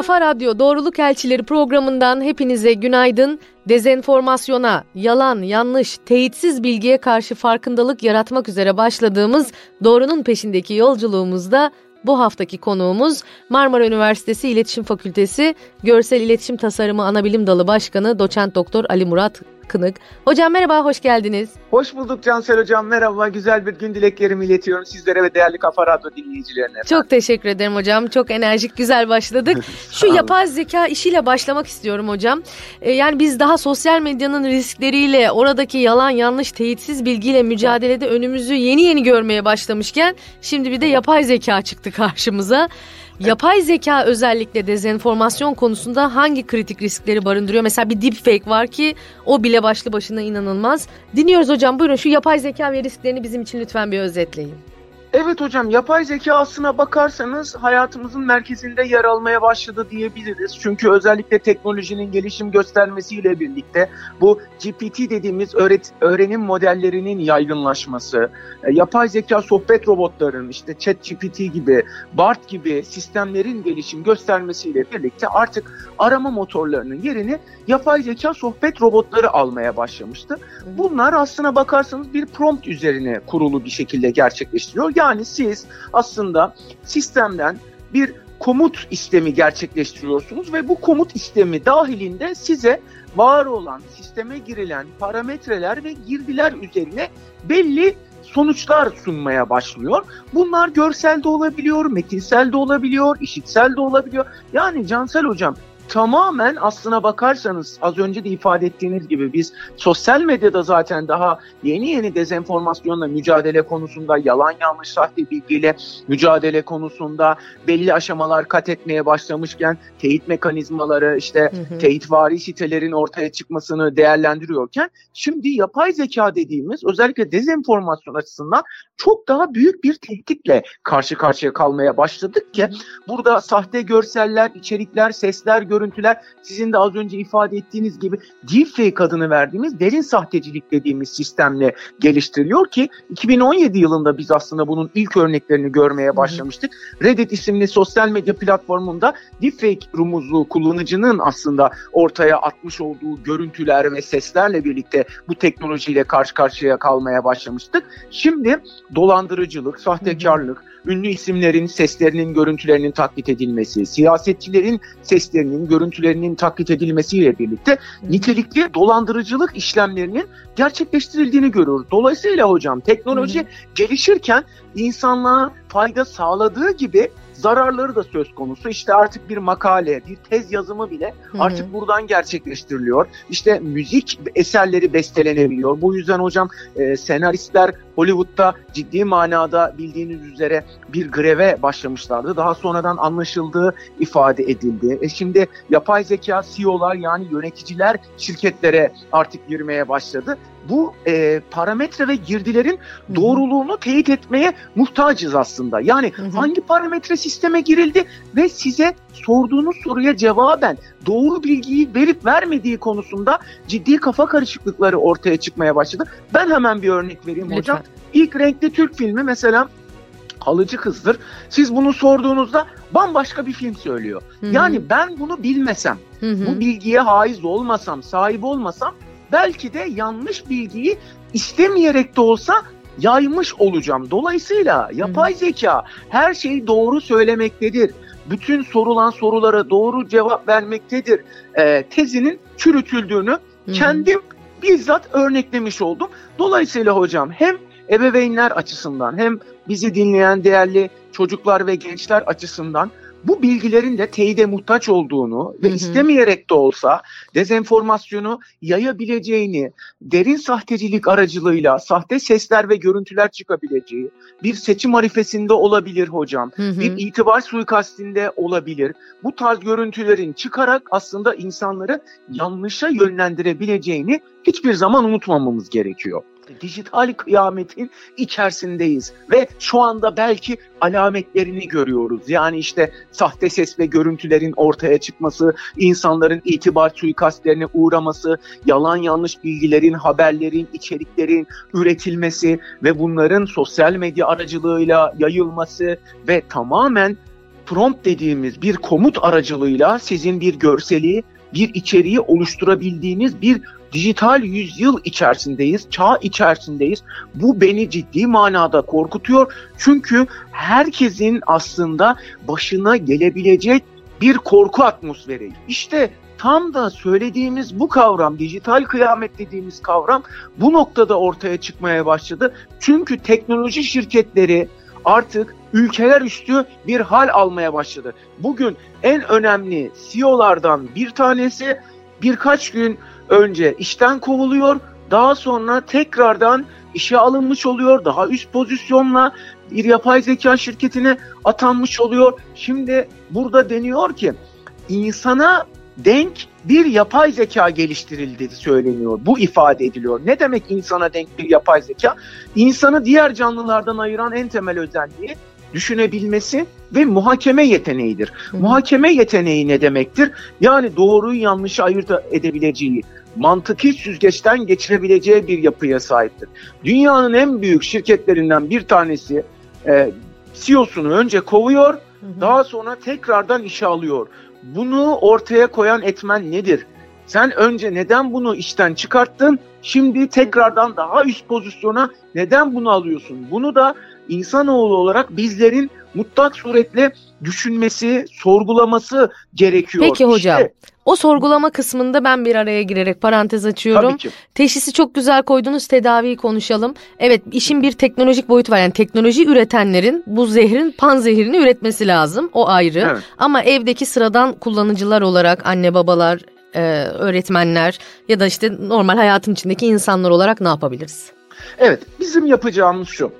Kafa Radyo Doğruluk Elçileri programından hepinize günaydın. Dezenformasyona, yalan, yanlış, teyitsiz bilgiye karşı farkındalık yaratmak üzere başladığımız doğrunun peşindeki yolculuğumuzda bu haftaki konuğumuz Marmara Üniversitesi İletişim Fakültesi Görsel İletişim Tasarımı Anabilim Dalı Başkanı Doçent Doktor Ali Murat Kınık. Hocam merhaba, hoş geldiniz. Hoş bulduk Cansel Hocam, merhaba. Güzel bir gün dileklerimi iletiyorum sizlere ve değerli Kafa Radyo dinleyicilerine. Çok teşekkür ederim hocam. Çok enerjik, güzel başladık. Şu yapay zeka işiyle başlamak istiyorum hocam. Ee, yani biz daha sosyal medyanın riskleriyle, oradaki yalan, yanlış, teyitsiz bilgiyle mücadelede önümüzü yeni yeni görmeye başlamışken şimdi bir de yapay zeka çıktı karşımıza. Yapay zeka özellikle dezenformasyon konusunda hangi kritik riskleri barındırıyor? Mesela bir deepfake var ki o bile başlı başına inanılmaz. Dinliyoruz hocam buyurun şu yapay zeka ve risklerini bizim için lütfen bir özetleyin. Evet hocam yapay zeka aslına bakarsanız hayatımızın merkezinde yer almaya başladı diyebiliriz. Çünkü özellikle teknolojinin gelişim göstermesiyle birlikte bu GPT dediğimiz öğret öğrenim modellerinin yaygınlaşması, e, yapay zeka sohbet robotların işte ChatGPT gibi, BART gibi sistemlerin gelişim göstermesiyle birlikte artık arama motorlarının yerini yapay zeka sohbet robotları almaya başlamıştı. Bunlar aslına bakarsanız bir prompt üzerine kurulu bir şekilde gerçekleştiriyor. Yani siz aslında sistemden bir komut istemi gerçekleştiriyorsunuz ve bu komut istemi dahilinde size var olan sisteme girilen parametreler ve girdiler üzerine belli sonuçlar sunmaya başlıyor. Bunlar görsel de olabiliyor, metinsel de olabiliyor, işitsel de olabiliyor. Yani Cansel Hocam tamamen aslına bakarsanız az önce de ifade ettiğiniz gibi biz sosyal medyada zaten daha yeni yeni dezenformasyonla mücadele konusunda yalan yanlış sahte bilgiyle mücadele konusunda belli aşamalar kat etmeye başlamışken teyit mekanizmaları işte hı hı. teyitvari sitelerin ortaya çıkmasını değerlendiriyorken şimdi yapay zeka dediğimiz özellikle dezenformasyon açısından çok daha büyük bir tehditle karşı karşıya kalmaya başladık ki burada sahte görseller, içerikler, sesler, gör görüntüler sizin de az önce ifade ettiğiniz gibi deepfake adını verdiğimiz derin sahtecilik dediğimiz sistemle geliştiriliyor ki 2017 yılında biz aslında bunun ilk örneklerini görmeye başlamıştık. Reddit isimli sosyal medya platformunda deepfake rumuzlu kullanıcının aslında ortaya atmış olduğu görüntüler ve seslerle birlikte bu teknolojiyle karşı karşıya kalmaya başlamıştık. Şimdi dolandırıcılık, sahtekarlık, ünlü isimlerin seslerinin, görüntülerinin taklit edilmesi, siyasetçilerin seslerinin, görüntülerinin taklit edilmesiyle birlikte nitelikli dolandırıcılık işlemlerinin gerçekleştirildiğini görüyoruz. Dolayısıyla hocam teknoloji gelişirken insanlığa fayda sağladığı gibi zararları da söz konusu. İşte artık bir makale, bir tez yazımı bile Hı-hı. artık buradan gerçekleştiriliyor. İşte müzik eserleri bestelenebiliyor. Bu yüzden hocam e, senaristler Hollywood'da ciddi manada bildiğiniz üzere bir greve başlamışlardı. Daha sonradan anlaşıldığı ifade edildi. E şimdi yapay zeka CEO'lar yani yöneticiler şirketlere artık girmeye başladı bu e, parametre ve girdilerin doğruluğunu teyit etmeye muhtacız aslında. Yani hı hı. hangi parametre sisteme girildi ve size sorduğunuz soruya cevaben doğru bilgiyi verip vermediği konusunda ciddi kafa karışıklıkları ortaya çıkmaya başladı. Ben hemen bir örnek vereyim Lütfen. hocam. İlk renkli Türk filmi mesela Halıcı Kızdır. Siz bunu sorduğunuzda bambaşka bir film söylüyor. Hı-hı. Yani ben bunu bilmesem, Hı-hı. bu bilgiye haiz olmasam, sahip olmasam belki de yanlış bilgiyi istemeyerek de olsa yaymış olacağım. Dolayısıyla yapay zeka her şeyi doğru söylemektedir. Bütün sorulan sorulara doğru cevap vermektedir. E, tezinin çürütüldüğünü kendim bizzat örneklemiş oldum. Dolayısıyla hocam hem ebeveynler açısından hem bizi dinleyen değerli çocuklar ve gençler açısından bu bilgilerin de teyide muhtaç olduğunu ve hı hı. istemeyerek de olsa dezenformasyonu yayabileceğini, derin sahtecilik aracılığıyla sahte sesler ve görüntüler çıkabileceği, bir seçim harifesinde olabilir hocam, hı hı. bir itibar suikastinde olabilir. Bu tarz görüntülerin çıkarak aslında insanları yanlışa yönlendirebileceğini hiçbir zaman unutmamamız gerekiyor dijital kıyametin içerisindeyiz ve şu anda belki alametlerini görüyoruz. Yani işte sahte ses ve görüntülerin ortaya çıkması, insanların itibar suikastlerine uğraması, yalan yanlış bilgilerin, haberlerin, içeriklerin üretilmesi ve bunların sosyal medya aracılığıyla yayılması ve tamamen prompt dediğimiz bir komut aracılığıyla sizin bir görseli, bir içeriği oluşturabildiğiniz bir dijital yüzyıl içerisindeyiz, çağ içerisindeyiz. Bu beni ciddi manada korkutuyor. Çünkü herkesin aslında başına gelebilecek bir korku atmosferi. İşte tam da söylediğimiz bu kavram, dijital kıyamet dediğimiz kavram bu noktada ortaya çıkmaya başladı. Çünkü teknoloji şirketleri artık ülkeler üstü bir hal almaya başladı. Bugün en önemli CEO'lardan bir tanesi birkaç gün önce işten kovuluyor. Daha sonra tekrardan işe alınmış oluyor. Daha üst pozisyonla bir yapay zeka şirketine atanmış oluyor. Şimdi burada deniyor ki insana denk bir yapay zeka geliştirildi söyleniyor. Bu ifade ediliyor. Ne demek insana denk bir yapay zeka? İnsanı diğer canlılardan ayıran en temel özelliği düşünebilmesi ve muhakeme yeteneğidir. Hı. Muhakeme yeteneği ne demektir? Yani doğruyu yanlışı ayırt edebileceği, mantıki süzgeçten geçirebileceği bir yapıya sahiptir. Dünyanın en büyük şirketlerinden bir tanesi e, CEO'sunu önce kovuyor, hı hı. daha sonra tekrardan işe alıyor. Bunu ortaya koyan etmen nedir? Sen önce neden bunu işten çıkarttın? Şimdi tekrardan daha üst pozisyona neden bunu alıyorsun? Bunu da insanoğlu olarak bizlerin mutlak suretle düşünmesi, sorgulaması gerekiyor. Peki hocam. İşte, o sorgulama kısmında ben bir araya girerek parantez açıyorum. Teşhisi çok güzel koydunuz, tedaviyi konuşalım. Evet, işin bir teknolojik boyutu var. Yani teknoloji üretenlerin bu zehrin pan zehrini üretmesi lazım. O ayrı. Evet. Ama evdeki sıradan kullanıcılar olarak anne babalar, e, öğretmenler ya da işte normal hayatın içindeki insanlar olarak ne yapabiliriz? Evet, bizim yapacağımız şu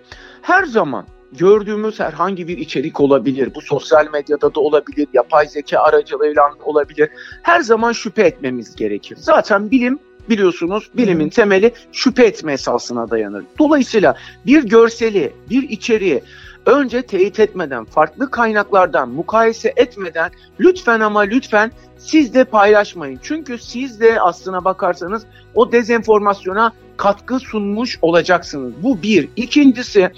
her zaman gördüğümüz herhangi bir içerik olabilir. Bu sosyal medyada da olabilir, yapay zeka aracılığıyla olabilir. Her zaman şüphe etmemiz gerekir. Zaten bilim biliyorsunuz bilimin temeli şüphe etme esasına dayanır. Dolayısıyla bir görseli, bir içeriği önce teyit etmeden, farklı kaynaklardan mukayese etmeden lütfen ama lütfen siz de paylaşmayın. Çünkü siz de aslına bakarsanız o dezenformasyona katkı sunmuş olacaksınız. Bu bir. İkincisi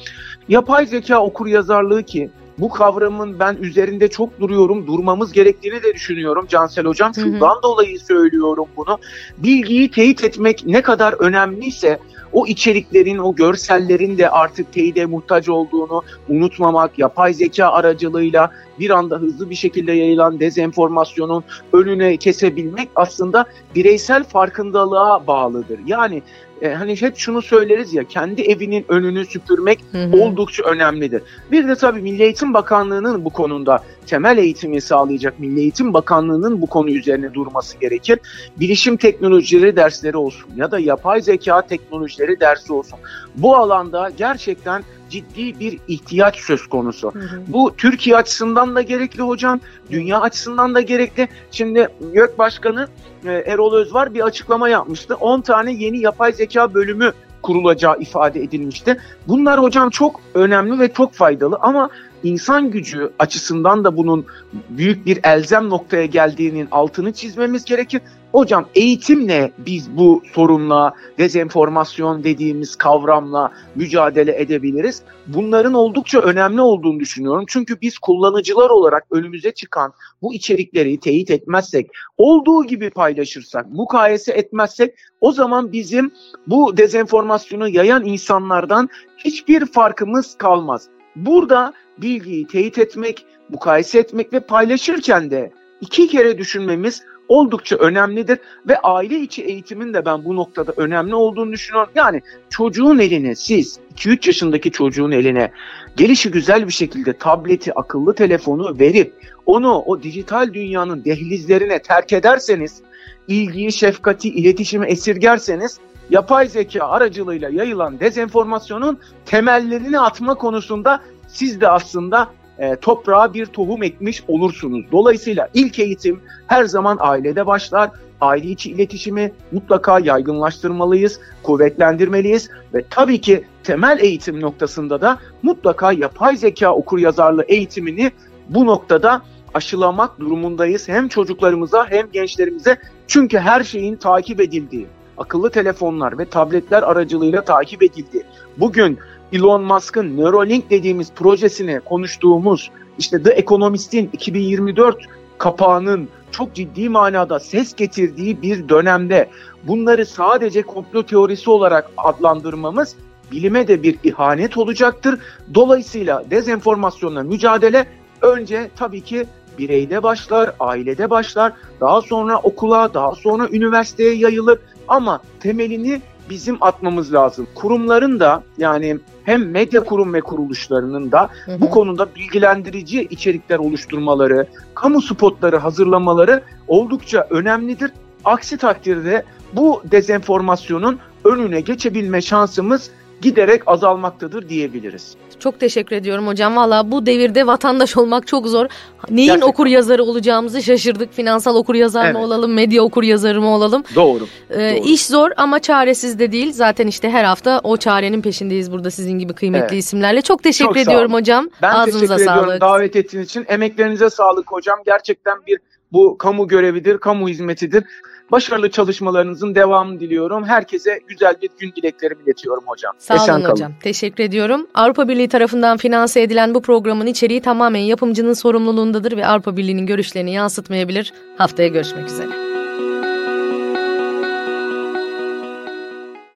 yapay zeka okur yazarlığı ki bu kavramın ben üzerinde çok duruyorum, durmamız gerektiğini de düşünüyorum Cansel Hocam. Şundan hı hı. dolayı söylüyorum bunu. Bilgiyi teyit etmek ne kadar önemliyse o içeriklerin, o görsellerin de artık teyide muhtaç olduğunu unutmamak, yapay zeka aracılığıyla bir anda hızlı bir şekilde yayılan dezenformasyonun önüne kesebilmek aslında bireysel farkındalığa bağlıdır. Yani e, hani hep şunu söyleriz ya kendi evinin önünü süpürmek hı hı. oldukça önemlidir. Bir de tabii Milli Eğitim Bakanlığı'nın bu konuda temel eğitimi sağlayacak Milli Eğitim Bakanlığı'nın bu konu üzerine durması gerekir. Bilişim teknolojileri dersleri olsun ya da yapay zeka teknolojileri dersi olsun. Bu alanda gerçekten ciddi bir ihtiyaç söz konusu. Hı hı. Bu Türkiye açısından da gerekli hocam, dünya açısından da gerekli. Şimdi YÖK Başkanı e, Erol Özvar bir açıklama yapmıştı. 10 tane yeni yapay zeka bölümü kurulacağı ifade edilmişti. Bunlar hocam çok önemli ve çok faydalı ama insan gücü açısından da bunun büyük bir elzem noktaya geldiğinin altını çizmemiz gerekir. Hocam eğitimle biz bu sorunla, dezenformasyon dediğimiz kavramla mücadele edebiliriz. Bunların oldukça önemli olduğunu düşünüyorum. Çünkü biz kullanıcılar olarak önümüze çıkan bu içerikleri teyit etmezsek, olduğu gibi paylaşırsak, mukayese etmezsek o zaman bizim bu dezenformasyonu yayan insanlardan hiçbir farkımız kalmaz. Burada bilgiyi teyit etmek, mukayese etmek ve paylaşırken de iki kere düşünmemiz oldukça önemlidir ve aile içi eğitimin de ben bu noktada önemli olduğunu düşünüyorum. Yani çocuğun eline siz 2-3 yaşındaki çocuğun eline gelişi güzel bir şekilde tableti, akıllı telefonu verip onu o dijital dünyanın dehlizlerine terk ederseniz, ilgiyi, şefkati, iletişimi esirgerseniz yapay zeka aracılığıyla yayılan dezenformasyonun temellerini atma konusunda siz de aslında e, toprağa bir tohum ekmiş olursunuz. Dolayısıyla ilk eğitim her zaman ailede başlar. Aile içi iletişimi mutlaka yaygınlaştırmalıyız, kuvvetlendirmeliyiz ve tabii ki temel eğitim noktasında da mutlaka yapay zeka okur yazarlı eğitimini bu noktada aşılamak durumundayız. Hem çocuklarımıza hem gençlerimize çünkü her şeyin takip edildiği, akıllı telefonlar ve tabletler aracılığıyla takip edildiği, bugün Elon Musk'ın Neuralink dediğimiz projesini konuştuğumuz işte The Economist'in 2024 kapağının çok ciddi manada ses getirdiği bir dönemde bunları sadece komplo teorisi olarak adlandırmamız bilime de bir ihanet olacaktır. Dolayısıyla dezenformasyonla mücadele önce tabii ki bireyde başlar, ailede başlar, daha sonra okula, daha sonra üniversiteye yayılır ama temelini bizim atmamız lazım. Kurumların da yani hem medya kurum ve kuruluşlarının da hı hı. bu konuda bilgilendirici içerikler oluşturmaları, kamu spotları hazırlamaları oldukça önemlidir. Aksi takdirde bu dezenformasyonun önüne geçebilme şansımız giderek azalmaktadır diyebiliriz. Çok teşekkür ediyorum hocam. Valla bu devirde vatandaş olmak çok zor. Neyin Gerçekten. okur yazarı olacağımızı şaşırdık. Finansal okur yazar evet. mı olalım, medya okur yazarı mı olalım? Doğru. Ee, Doğru. İş zor ama çaresiz de değil. Zaten işte her hafta o çarenin peşindeyiz burada sizin gibi kıymetli evet. isimlerle. Çok teşekkür çok ediyorum hocam. Ben Ağzınıza teşekkür sağlık. ediyorum davet ettiğiniz için. Emeklerinize sağlık hocam. Gerçekten bir bu kamu görevidir, kamu hizmetidir. Başarılı çalışmalarınızın devamını diliyorum. Herkese güzel bir gün dileklerimi iletiyorum hocam. Sağ Esen olun kalın. hocam. Teşekkür ediyorum. Avrupa Birliği tarafından finanse edilen bu programın içeriği tamamen yapımcının sorumluluğundadır ve Avrupa Birliği'nin görüşlerini yansıtmayabilir. Haftaya görüşmek üzere.